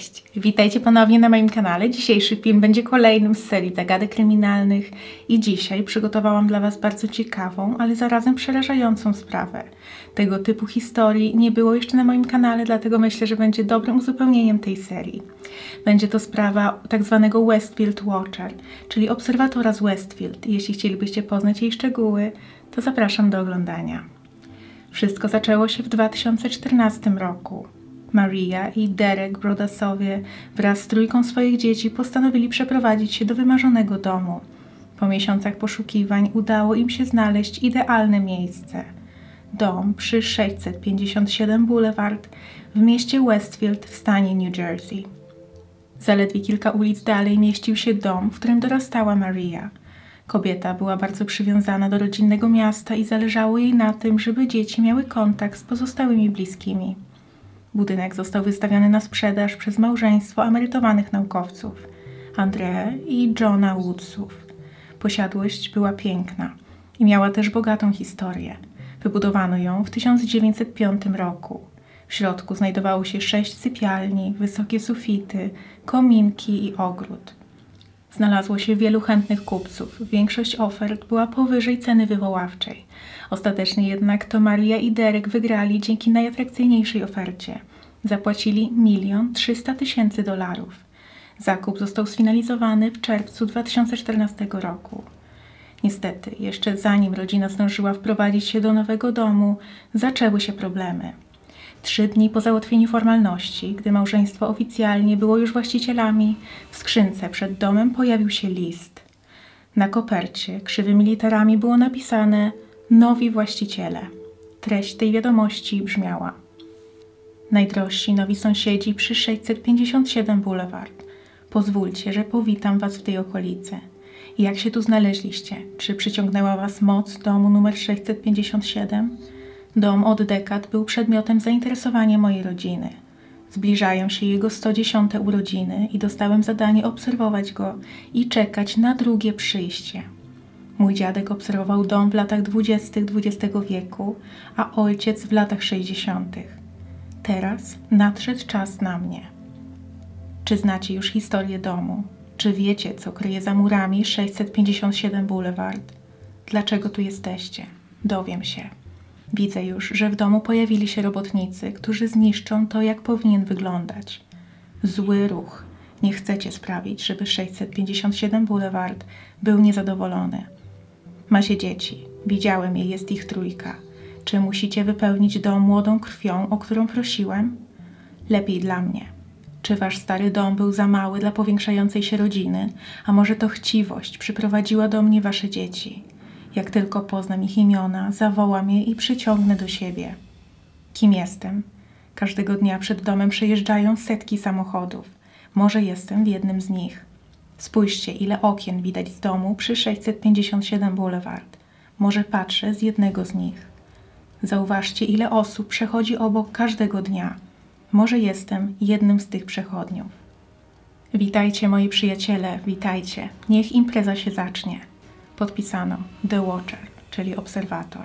Cześć, witajcie ponownie na moim kanale. Dzisiejszy film będzie kolejnym z serii zagadek kryminalnych i dzisiaj przygotowałam dla Was bardzo ciekawą, ale zarazem przerażającą sprawę. Tego typu historii nie było jeszcze na moim kanale, dlatego myślę, że będzie dobrym uzupełnieniem tej serii. Będzie to sprawa tak zwanego Westfield Watcher, czyli obserwatora z Westfield. Jeśli chcielibyście poznać jej szczegóły, to zapraszam do oglądania. Wszystko zaczęło się w 2014 roku. Maria i Derek Brodasowie wraz z trójką swoich dzieci postanowili przeprowadzić się do wymarzonego domu. Po miesiącach poszukiwań udało im się znaleźć idealne miejsce. Dom przy 657 Boulevard w mieście Westfield w stanie New Jersey. Zaledwie kilka ulic dalej mieścił się dom, w którym dorastała Maria. Kobieta była bardzo przywiązana do rodzinnego miasta i zależało jej na tym, żeby dzieci miały kontakt z pozostałymi bliskimi. Budynek został wystawiony na sprzedaż przez małżeństwo emerytowanych naukowców André i Johna Woodsów. Posiadłość była piękna i miała też bogatą historię. Wybudowano ją w 1905 roku. W środku znajdowało się sześć sypialni, wysokie sufity, kominki i ogród. Znalazło się wielu chętnych kupców. Większość ofert była powyżej ceny wywoławczej. Ostatecznie jednak to Maria i Derek wygrali dzięki najatrakcyjniejszej ofercie. Zapłacili milion trzysta tysięcy dolarów. Zakup został sfinalizowany w czerwcu 2014 roku. Niestety, jeszcze zanim rodzina zdążyła wprowadzić się do nowego domu, zaczęły się problemy. Trzy dni po załatwieniu formalności, gdy małżeństwo oficjalnie było już właścicielami, w skrzynce przed domem pojawił się list. Na kopercie krzywymi literami było napisane Nowi właściciele. Treść tej wiadomości brzmiała: Najdrożsi nowi sąsiedzi przy 657 Boulevard. Pozwólcie, że powitam Was w tej okolicy. Jak się tu znaleźliście? Czy przyciągnęła Was moc domu numer 657? Dom od dekad był przedmiotem zainteresowania mojej rodziny. Zbliżają się jego 110 urodziny i dostałem zadanie obserwować go i czekać na drugie przyjście. Mój dziadek obserwował dom w latach 20. XX wieku, a ojciec w latach 60. Teraz nadszedł czas na mnie. Czy znacie już historię domu? Czy wiecie, co kryje za murami 657 Boulevard? Dlaczego tu jesteście? Dowiem się. Widzę już, że w domu pojawili się robotnicy, którzy zniszczą to, jak powinien wyglądać. Zły ruch. Nie chcecie sprawić, żeby 657 Boulevard był niezadowolony. Macie dzieci. Widziałem je, jest ich trójka. Czy musicie wypełnić dom młodą krwią, o którą prosiłem? Lepiej dla mnie. Czy wasz stary dom był za mały dla powiększającej się rodziny, a może to chciwość przyprowadziła do mnie wasze dzieci? Jak tylko poznam ich imiona, zawołam je i przyciągnę do siebie. Kim jestem? Każdego dnia przed domem przejeżdżają setki samochodów. Może jestem w jednym z nich. Spójrzcie, ile okien widać z domu przy 657 Boulevard. Może patrzę z jednego z nich. Zauważcie, ile osób przechodzi obok każdego dnia. Może jestem jednym z tych przechodniów. Witajcie, moi przyjaciele, witajcie. Niech impreza się zacznie. Podpisano The Watcher, czyli obserwator.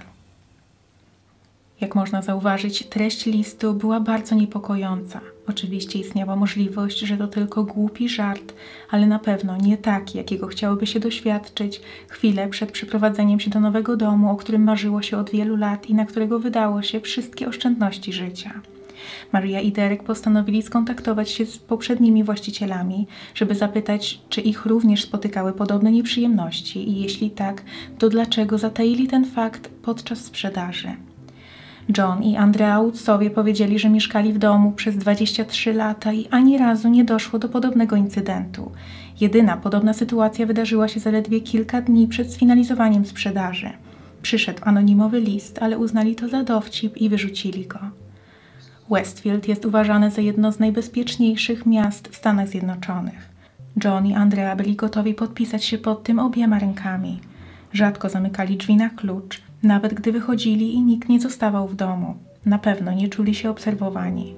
Jak można zauważyć, treść listu była bardzo niepokojąca. Oczywiście istniała możliwość, że to tylko głupi żart, ale na pewno nie taki, jakiego chciałoby się doświadczyć chwilę przed przeprowadzeniem się do nowego domu, o którym marzyło się od wielu lat i na którego wydało się wszystkie oszczędności życia. Maria i Derek postanowili skontaktować się z poprzednimi właścicielami, żeby zapytać, czy ich również spotykały podobne nieprzyjemności i jeśli tak, to dlaczego zataili ten fakt podczas sprzedaży. John i Andrea Woodsowie powiedzieli, że mieszkali w domu przez 23 lata i ani razu nie doszło do podobnego incydentu. Jedyna podobna sytuacja wydarzyła się zaledwie kilka dni przed sfinalizowaniem sprzedaży. Przyszedł anonimowy list, ale uznali to za dowcip i wyrzucili go. Westfield jest uważane za jedno z najbezpieczniejszych miast w Stanach Zjednoczonych. John i Andrea byli gotowi podpisać się pod tym obiema rękami. Rzadko zamykali drzwi na klucz, nawet gdy wychodzili i nikt nie zostawał w domu. Na pewno nie czuli się obserwowani.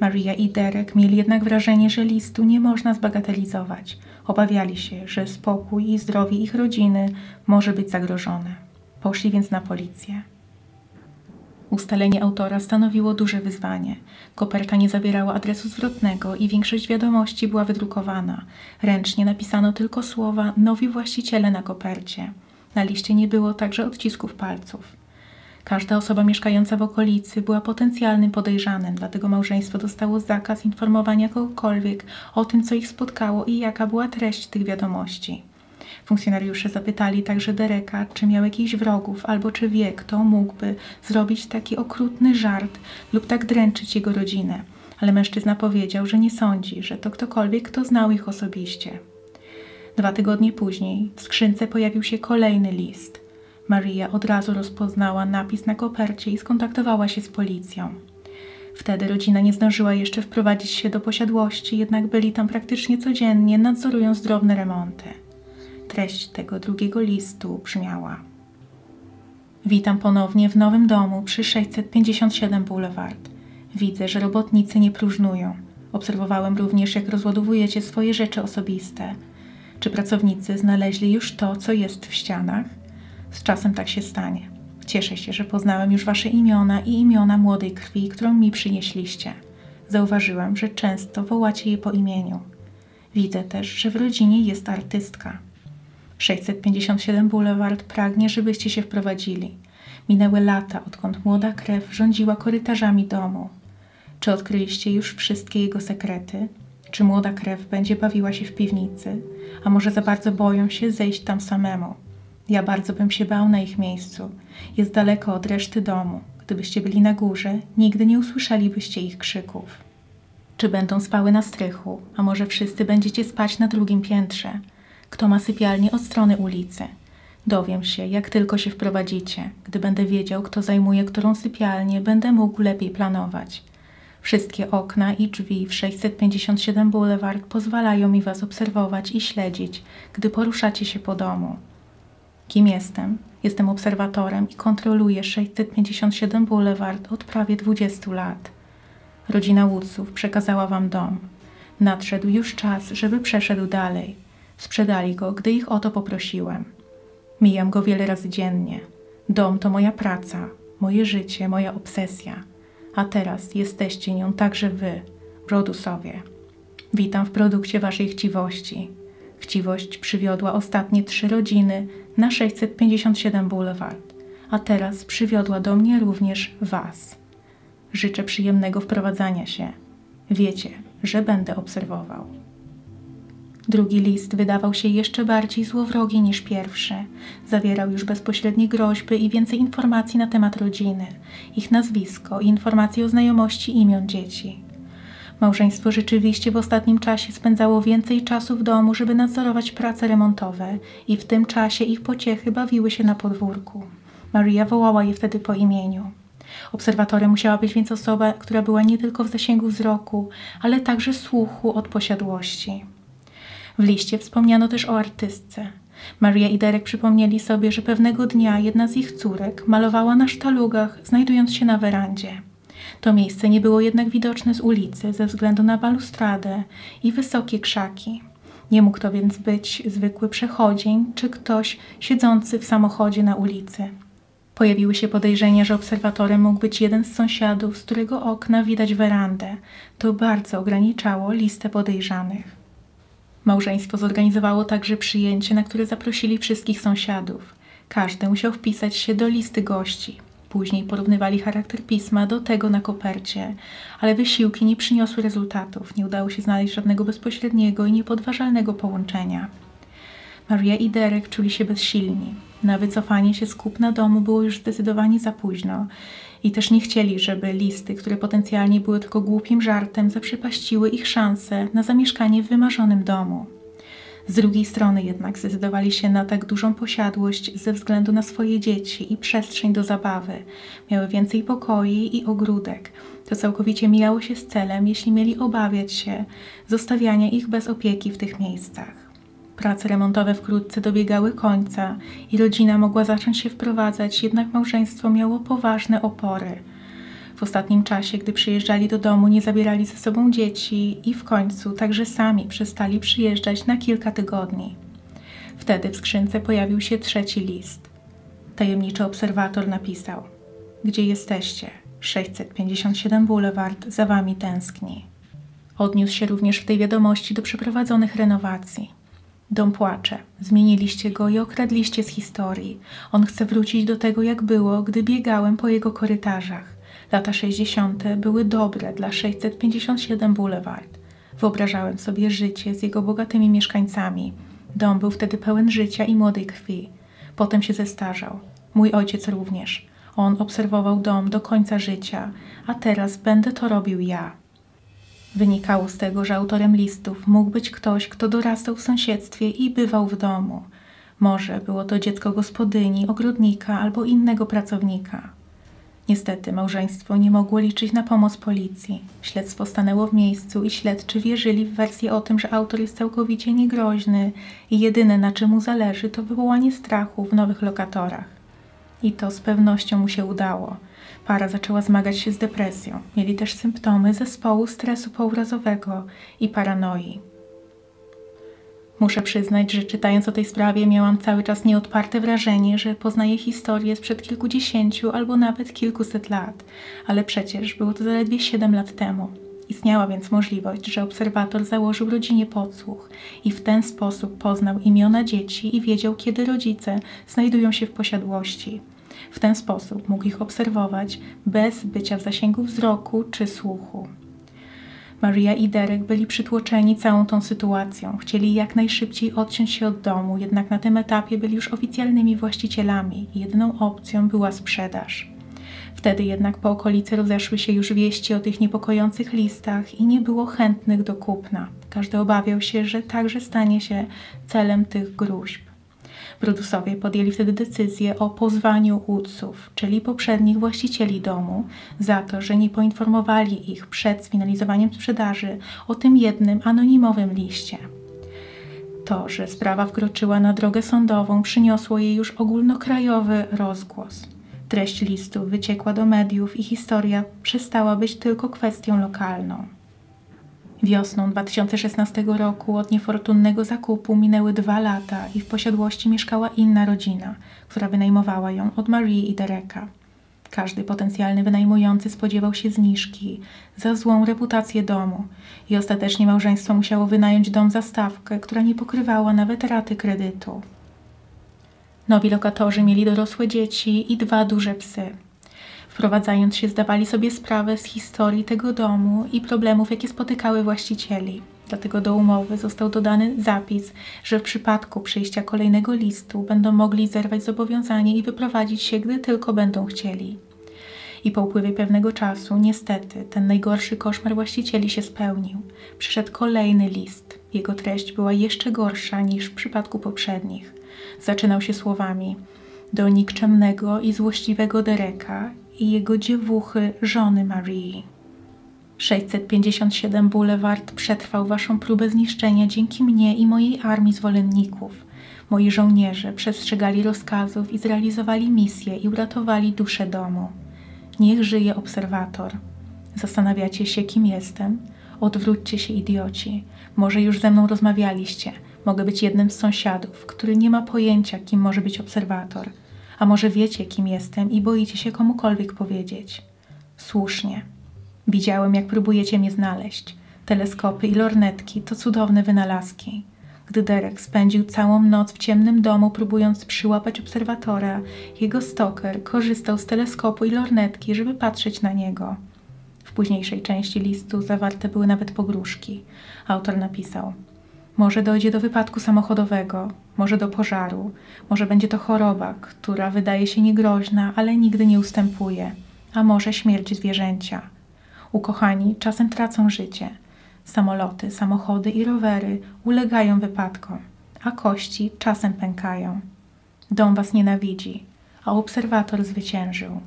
Maria i Derek mieli jednak wrażenie, że listu nie można zbagatelizować. Obawiali się, że spokój i zdrowie ich rodziny może być zagrożone. Poszli więc na policję. Ustalenie autora stanowiło duże wyzwanie. Koperta nie zawierała adresu zwrotnego i większość wiadomości była wydrukowana. Ręcznie napisano tylko słowa nowi właściciele na kopercie. Na liście nie było także odcisków palców. Każda osoba mieszkająca w okolicy była potencjalnym podejrzanym, dlatego małżeństwo dostało zakaz informowania kogokolwiek o tym, co ich spotkało i jaka była treść tych wiadomości. Funkcjonariusze zapytali także Dereka, czy miał jakichś wrogów, albo czy wie, kto mógłby zrobić taki okrutny żart lub tak dręczyć jego rodzinę. Ale mężczyzna powiedział, że nie sądzi, że to ktokolwiek, kto znał ich osobiście. Dwa tygodnie później w skrzynce pojawił się kolejny list. Maria od razu rozpoznała napis na kopercie i skontaktowała się z policją. Wtedy rodzina nie zdążyła jeszcze wprowadzić się do posiadłości, jednak byli tam praktycznie codziennie, nadzorując drobne remonty. Treść tego drugiego listu brzmiała: Witam ponownie w nowym domu przy 657 Boulevard. Widzę, że robotnicy nie próżnują. Obserwowałem również, jak rozładowujecie swoje rzeczy osobiste. Czy pracownicy znaleźli już to, co jest w ścianach? Z czasem tak się stanie. Cieszę się, że poznałem już wasze imiona i imiona młodej krwi, którą mi przynieśliście. Zauważyłem, że często wołacie je po imieniu. Widzę też, że w rodzinie jest artystka. 657 Boulevard pragnie, żebyście się wprowadzili. Minęły lata, odkąd młoda krew rządziła korytarzami domu. Czy odkryliście już wszystkie jego sekrety? Czy młoda krew będzie bawiła się w piwnicy? A może za bardzo boją się zejść tam samemu? Ja bardzo bym się bał na ich miejscu. Jest daleko od reszty domu. Gdybyście byli na górze, nigdy nie usłyszelibyście ich krzyków. Czy będą spały na strychu, a może wszyscy będziecie spać na drugim piętrze? Kto ma sypialnię od strony ulicy? Dowiem się, jak tylko się wprowadzicie. Gdy będę wiedział, kto zajmuje którą sypialnię, będę mógł lepiej planować. Wszystkie okna i drzwi w 657 Boulevard pozwalają mi Was obserwować i śledzić, gdy poruszacie się po domu. Kim jestem? Jestem obserwatorem i kontroluję 657 Boulevard od prawie 20 lat. Rodzina Woodsów przekazała Wam dom. Nadszedł już czas, żeby przeszedł dalej. Sprzedali go, gdy ich o to poprosiłem. Mijam go wiele razy dziennie. Dom to moja praca, moje życie, moja obsesja. A teraz jesteście nią także wy, Rodusowie. Witam w produkcie waszej chciwości. Chciwość przywiodła ostatnie trzy rodziny na 657 Boulevard, a teraz przywiodła do mnie również Was. Życzę przyjemnego wprowadzania się. Wiecie, że będę obserwował. Drugi list wydawał się jeszcze bardziej złowrogi niż pierwszy. Zawierał już bezpośrednie groźby i więcej informacji na temat rodziny, ich nazwisko i informacje o znajomości imion dzieci. Małżeństwo rzeczywiście w ostatnim czasie spędzało więcej czasu w domu, żeby nadzorować prace remontowe i w tym czasie ich pociechy bawiły się na podwórku. Maria wołała je wtedy po imieniu. Obserwatorem musiała być więc osoba, która była nie tylko w zasięgu wzroku, ale także słuchu od posiadłości. W liście wspomniano też o artystce. Maria i Derek przypomnieli sobie, że pewnego dnia jedna z ich córek malowała na sztalugach, znajdując się na werandzie. To miejsce nie było jednak widoczne z ulicy ze względu na balustradę i wysokie krzaki. Nie mógł to więc być zwykły przechodzień czy ktoś siedzący w samochodzie na ulicy. Pojawiły się podejrzenia, że obserwatorem mógł być jeden z sąsiadów, z którego okna widać werandę. To bardzo ograniczało listę podejrzanych. Małżeństwo zorganizowało także przyjęcie, na które zaprosili wszystkich sąsiadów. Każdy musiał wpisać się do listy gości. Później porównywali charakter pisma do tego na kopercie, ale wysiłki nie przyniosły rezultatów. Nie udało się znaleźć żadnego bezpośredniego i niepodważalnego połączenia. Maria i Derek czuli się bezsilni. Na wycofanie się z kupna domu było już zdecydowanie za późno i też nie chcieli, żeby listy, które potencjalnie były tylko głupim żartem, zaprzepaściły ich szanse na zamieszkanie w wymarzonym domu. Z drugiej strony jednak zdecydowali się na tak dużą posiadłość ze względu na swoje dzieci i przestrzeń do zabawy. Miały więcej pokoi i ogródek. To całkowicie mijało się z celem, jeśli mieli obawiać się zostawiania ich bez opieki w tych miejscach. Prace remontowe wkrótce dobiegały końca i rodzina mogła zacząć się wprowadzać, jednak małżeństwo miało poważne opory. W ostatnim czasie, gdy przyjeżdżali do domu, nie zabierali ze sobą dzieci i w końcu także sami przestali przyjeżdżać na kilka tygodni. Wtedy w skrzynce pojawił się trzeci list. Tajemniczy obserwator napisał: Gdzie jesteście? 657 Boulevard za wami tęskni. Odniósł się również w tej wiadomości do przeprowadzonych renowacji. Dom płacze. Zmieniliście go i okradliście z historii. On chce wrócić do tego, jak było, gdy biegałem po jego korytarzach. Lata 60. były dobre dla 657 Boulevard. Wyobrażałem sobie życie z jego bogatymi mieszkańcami. Dom był wtedy pełen życia i młodej krwi. Potem się zestarzał. Mój ojciec również. On obserwował dom do końca życia, a teraz będę to robił ja. Wynikało z tego, że autorem listów mógł być ktoś, kto dorastał w sąsiedztwie i bywał w domu. Może było to dziecko gospodyni, ogrodnika albo innego pracownika. Niestety małżeństwo nie mogło liczyć na pomoc policji. Śledztwo stanęło w miejscu i śledczy wierzyli w wersję o tym, że autor jest całkowicie niegroźny i jedyne na czym mu zależy to wywołanie strachu w nowych lokatorach. I to z pewnością mu się udało. Para zaczęła zmagać się z depresją. Mieli też symptomy zespołu stresu pourazowego i paranoi. Muszę przyznać, że czytając o tej sprawie miałam cały czas nieodparte wrażenie, że poznaję historię sprzed kilkudziesięciu albo nawet kilkuset lat, ale przecież było to zaledwie siedem lat temu. Istniała więc możliwość, że obserwator założył rodzinie podsłuch i w ten sposób poznał imiona dzieci i wiedział, kiedy rodzice znajdują się w posiadłości. W ten sposób mógł ich obserwować bez bycia w zasięgu wzroku czy słuchu. Maria i Derek byli przytłoczeni całą tą sytuacją. Chcieli jak najszybciej odciąć się od domu, jednak na tym etapie byli już oficjalnymi właścicielami i jedyną opcją była sprzedaż. Wtedy jednak po okolicy rozeszły się już wieści o tych niepokojących listach i nie było chętnych do kupna. Każdy obawiał się, że także stanie się celem tych gruźb. Brudusowie podjęli wtedy decyzję o pozwaniu Udsów, czyli poprzednich właścicieli domu, za to, że nie poinformowali ich przed sfinalizowaniem sprzedaży o tym jednym anonimowym liście. To, że sprawa wkroczyła na drogę sądową, przyniosło jej już ogólnokrajowy rozgłos. Treść listu wyciekła do mediów i historia przestała być tylko kwestią lokalną. Wiosną 2016 roku od niefortunnego zakupu minęły dwa lata i w posiadłości mieszkała inna rodzina, która wynajmowała ją od Marie i Dereka. Każdy potencjalny wynajmujący spodziewał się zniżki za złą reputację domu i ostatecznie małżeństwo musiało wynająć dom za stawkę, która nie pokrywała nawet raty kredytu. Nowi lokatorzy mieli dorosłe dzieci i dwa duże psy. Wprowadzając się, zdawali sobie sprawę z historii tego domu i problemów, jakie spotykały właścicieli. Dlatego do umowy został dodany zapis, że w przypadku przyjścia kolejnego listu będą mogli zerwać zobowiązanie i wyprowadzić się, gdy tylko będą chcieli. I po upływie pewnego czasu, niestety, ten najgorszy koszmar właścicieli się spełnił. Przyszedł kolejny list. Jego treść była jeszcze gorsza niż w przypadku poprzednich. Zaczynał się słowami: Do nikczemnego i złośliwego Dereka i jego dziewuchy, żony Marii. 657 Boulevard przetrwał waszą próbę zniszczenia dzięki mnie i mojej armii zwolenników. Moi żołnierze przestrzegali rozkazów i zrealizowali misję i uratowali duszę domu. Niech żyje obserwator. Zastanawiacie się, kim jestem? Odwróćcie się, idioci. Może już ze mną rozmawialiście. Mogę być jednym z sąsiadów, który nie ma pojęcia, kim może być obserwator. A może wiecie, kim jestem i boicie się komukolwiek powiedzieć? Słusznie. Widziałem, jak próbujecie mnie znaleźć. Teleskopy i lornetki to cudowne wynalazki. Gdy Derek spędził całą noc w ciemnym domu, próbując przyłapać obserwatora, jego stoker korzystał z teleskopu i lornetki, żeby patrzeć na niego. W późniejszej części listu zawarte były nawet pogróżki. Autor napisał: Może dojdzie do wypadku samochodowego, może do pożaru, może będzie to choroba, która wydaje się niegroźna, ale nigdy nie ustępuje, a może śmierć zwierzęcia. Ukochani czasem tracą życie. Samoloty, samochody i rowery ulegają wypadkom, a kości czasem pękają. Dom was nienawidzi, a obserwator zwyciężył.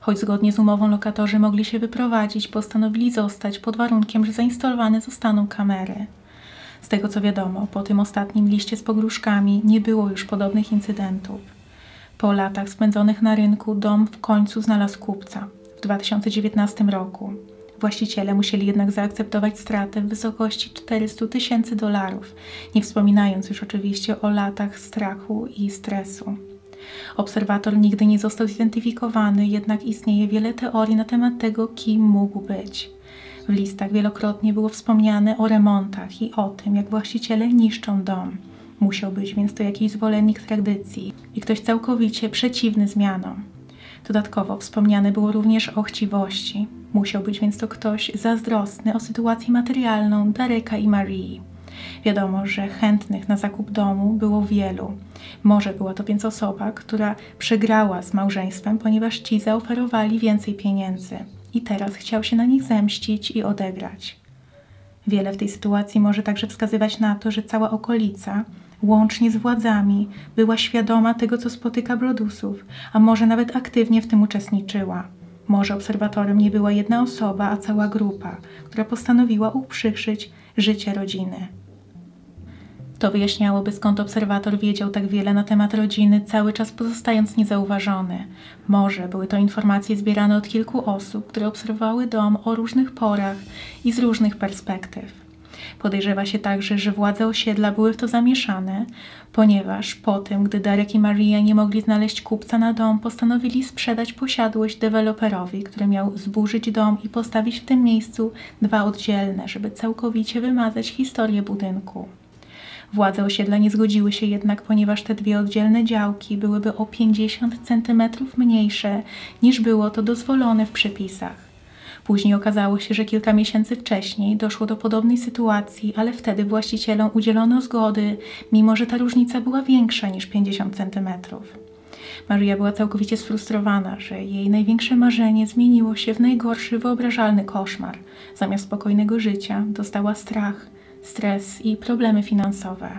Choć zgodnie z umową lokatorzy mogli się wyprowadzić, postanowili zostać pod warunkiem, że zainstalowane zostaną kamery. Z tego co wiadomo, po tym ostatnim liście z pogróżkami nie było już podobnych incydentów. Po latach spędzonych na rynku dom w końcu znalazł kupca w 2019 roku. Właściciele musieli jednak zaakceptować stratę w wysokości 400 tysięcy dolarów, nie wspominając już oczywiście o latach strachu i stresu. Obserwator nigdy nie został zidentyfikowany, jednak istnieje wiele teorii na temat tego, kim mógł być. W listach wielokrotnie było wspomniane o remontach i o tym, jak właściciele niszczą dom. Musiał być więc to jakiś zwolennik tradycji i ktoś całkowicie przeciwny zmianom. Dodatkowo wspomniane było również o chciwości. Musiał być więc to ktoś zazdrosny o sytuację materialną Dareka i Marii. Wiadomo, że chętnych na zakup domu było wielu. Może była to więc osoba, która przegrała z małżeństwem, ponieważ ci zaoferowali więcej pieniędzy i teraz chciał się na nich zemścić i odegrać. Wiele w tej sytuacji może także wskazywać na to, że cała okolica, łącznie z władzami, była świadoma tego, co spotyka Brodusów, a może nawet aktywnie w tym uczestniczyła. Może obserwatorem nie była jedna osoba, a cała grupa, która postanowiła uprzykrzyć życie rodziny. To wyjaśniałoby, skąd obserwator wiedział tak wiele na temat rodziny, cały czas pozostając niezauważony. Może były to informacje zbierane od kilku osób, które obserwowały dom o różnych porach i z różnych perspektyw. Podejrzewa się także, że władze osiedla były w to zamieszane, ponieważ po tym, gdy Darek i Maria nie mogli znaleźć kupca na dom, postanowili sprzedać posiadłość deweloperowi, który miał zburzyć dom i postawić w tym miejscu dwa oddzielne, żeby całkowicie wymazać historię budynku. Władze osiedla nie zgodziły się jednak, ponieważ te dwie oddzielne działki byłyby o 50 cm mniejsze niż było to dozwolone w przepisach. Później okazało się, że kilka miesięcy wcześniej doszło do podobnej sytuacji, ale wtedy właścicielom udzielono zgody, mimo że ta różnica była większa niż 50 cm. Maria była całkowicie sfrustrowana, że jej największe marzenie zmieniło się w najgorszy wyobrażalny koszmar. Zamiast spokojnego życia dostała strach, stres i problemy finansowe.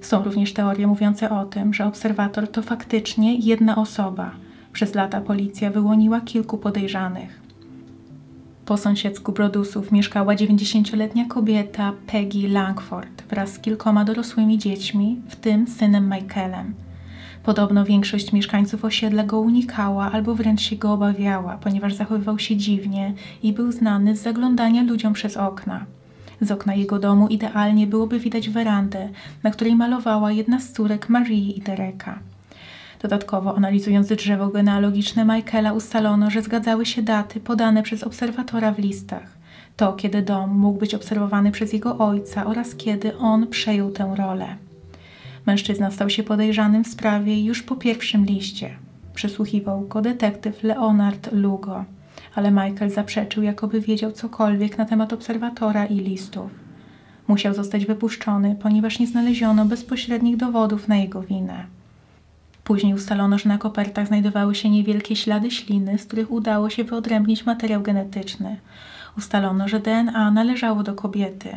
Są również teorie mówiące o tym, że obserwator to faktycznie jedna osoba. Przez lata policja wyłoniła kilku podejrzanych. Po sąsiedzku Brodusów mieszkała 90-letnia kobieta Peggy Langford wraz z kilkoma dorosłymi dziećmi, w tym synem Michaelem. Podobno większość mieszkańców osiedla go unikała albo wręcz się go obawiała, ponieważ zachowywał się dziwnie i był znany z zaglądania ludziom przez okna. Z okna jego domu idealnie byłoby widać werandę, na której malowała jedna z córek Marii i Dereka. Dodatkowo, analizując drzewo genealogiczne Michaela, ustalono, że zgadzały się daty podane przez obserwatora w listach. To, kiedy dom mógł być obserwowany przez jego ojca oraz kiedy on przejął tę rolę. Mężczyzna stał się podejrzanym w sprawie już po pierwszym liście. Przesłuchiwał go detektyw Leonard Lugo ale Michael zaprzeczył, jakoby wiedział cokolwiek na temat obserwatora i listów. Musiał zostać wypuszczony, ponieważ nie znaleziono bezpośrednich dowodów na jego winę. Później ustalono, że na kopertach znajdowały się niewielkie ślady śliny, z których udało się wyodrębnić materiał genetyczny. Ustalono, że DNA należało do kobiety.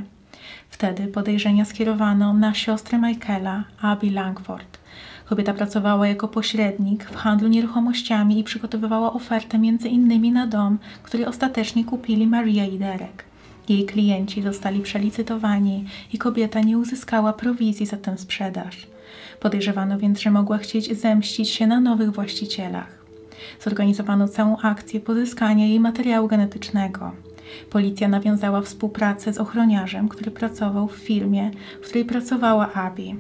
Wtedy podejrzenia skierowano na siostrę Michaela, Abby Langford. Kobieta pracowała jako pośrednik w handlu nieruchomościami i przygotowywała ofertę między innymi na dom, który ostatecznie kupili Maria i Derek. Jej klienci zostali przelicytowani i kobieta nie uzyskała prowizji za tę sprzedaż. Podejrzewano więc, że mogła chcieć zemścić się na nowych właścicielach. Zorganizowano całą akcję pozyskania jej materiału genetycznego. Policja nawiązała współpracę z ochroniarzem, który pracował w firmie, w której pracowała Abby.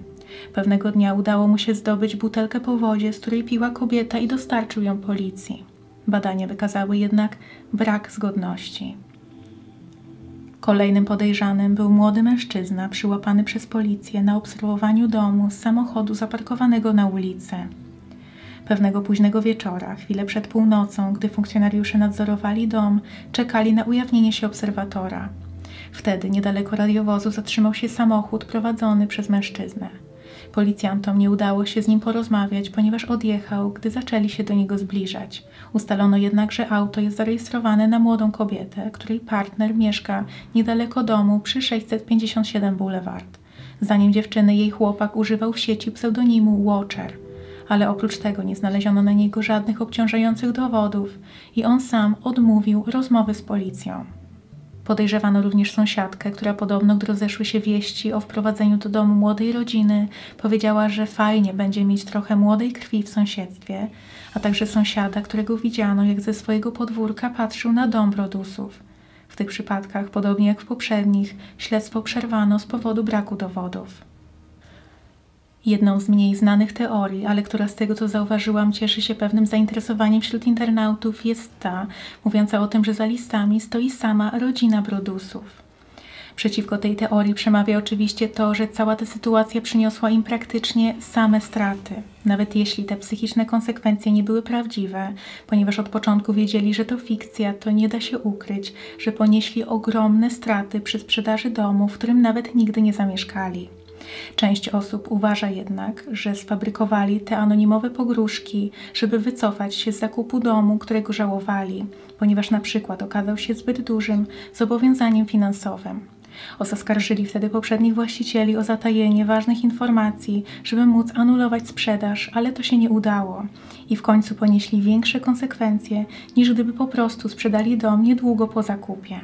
Pewnego dnia udało mu się zdobyć butelkę po wodzie, z której piła kobieta i dostarczył ją policji. Badania wykazały jednak brak zgodności. Kolejnym podejrzanym był młody mężczyzna przyłapany przez policję na obserwowaniu domu z samochodu zaparkowanego na ulicy. Pewnego późnego wieczora, chwilę przed północą, gdy funkcjonariusze nadzorowali dom, czekali na ujawnienie się obserwatora. Wtedy niedaleko radiowozu zatrzymał się samochód prowadzony przez mężczyznę. Policjantom nie udało się z nim porozmawiać, ponieważ odjechał, gdy zaczęli się do niego zbliżać. Ustalono jednak, że auto jest zarejestrowane na młodą kobietę, której partner mieszka niedaleko domu przy 657 Boulevard. Zdaniem dziewczyny jej chłopak używał w sieci pseudonimu Watcher, ale oprócz tego nie znaleziono na niego żadnych obciążających dowodów i on sam odmówił rozmowy z policją. Podejrzewano również sąsiadkę, która podobno, gdy rozeszły się wieści o wprowadzeniu do domu młodej rodziny, powiedziała, że fajnie będzie mieć trochę młodej krwi w sąsiedztwie, a także sąsiada, którego widziano, jak ze swojego podwórka patrzył na dom Brodusów. W tych przypadkach, podobnie jak w poprzednich, śledztwo przerwano z powodu braku dowodów. Jedną z mniej znanych teorii, ale która z tego co zauważyłam cieszy się pewnym zainteresowaniem wśród internautów, jest ta, mówiąca o tym, że za listami stoi sama rodzina Brodusów. Przeciwko tej teorii przemawia oczywiście to, że cała ta sytuacja przyniosła im praktycznie same straty, nawet jeśli te psychiczne konsekwencje nie były prawdziwe, ponieważ od początku wiedzieli, że to fikcja, to nie da się ukryć, że ponieśli ogromne straty przy sprzedaży domu, w którym nawet nigdy nie zamieszkali. Część osób uważa jednak, że sfabrykowali te anonimowe pogróżki, żeby wycofać się z zakupu domu, którego żałowali, ponieważ na przykład okazał się zbyt dużym zobowiązaniem finansowym. Oskarżyli wtedy poprzednich właścicieli o zatajenie ważnych informacji, żeby móc anulować sprzedaż, ale to się nie udało i w końcu ponieśli większe konsekwencje, niż gdyby po prostu sprzedali dom niedługo po zakupie.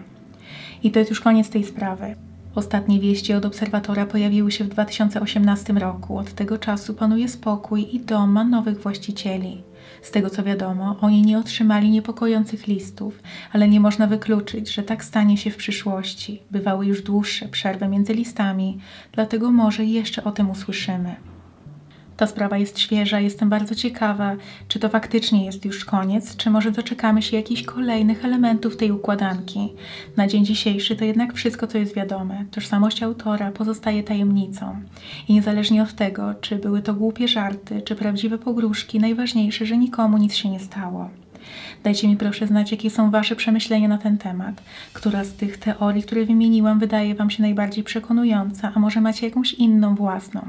I to jest już koniec tej sprawy. Ostatnie wieści od obserwatora pojawiły się w 2018 roku. Od tego czasu panuje spokój i dom ma nowych właścicieli. Z tego co wiadomo, oni nie otrzymali niepokojących listów, ale nie można wykluczyć, że tak stanie się w przyszłości. Bywały już dłuższe przerwy między listami, dlatego może jeszcze o tym usłyszymy. Ta sprawa jest świeża, jestem bardzo ciekawa, czy to faktycznie jest już koniec, czy może doczekamy się jakichś kolejnych elementów tej układanki. Na dzień dzisiejszy to jednak wszystko, co jest wiadome. Tożsamość autora pozostaje tajemnicą. I niezależnie od tego, czy były to głupie żarty, czy prawdziwe pogróżki, najważniejsze, że nikomu nic się nie stało. Dajcie mi proszę znać, jakie są Wasze przemyślenia na ten temat. Która z tych teorii, które wymieniłam, wydaje Wam się najbardziej przekonująca, a może macie jakąś inną własną?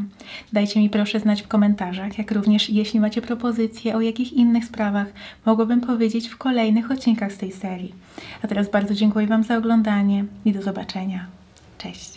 Dajcie mi proszę znać w komentarzach, jak również jeśli macie propozycje, o jakich innych sprawach mogłabym powiedzieć w kolejnych odcinkach z tej serii. A teraz bardzo dziękuję Wam za oglądanie i do zobaczenia. Cześć!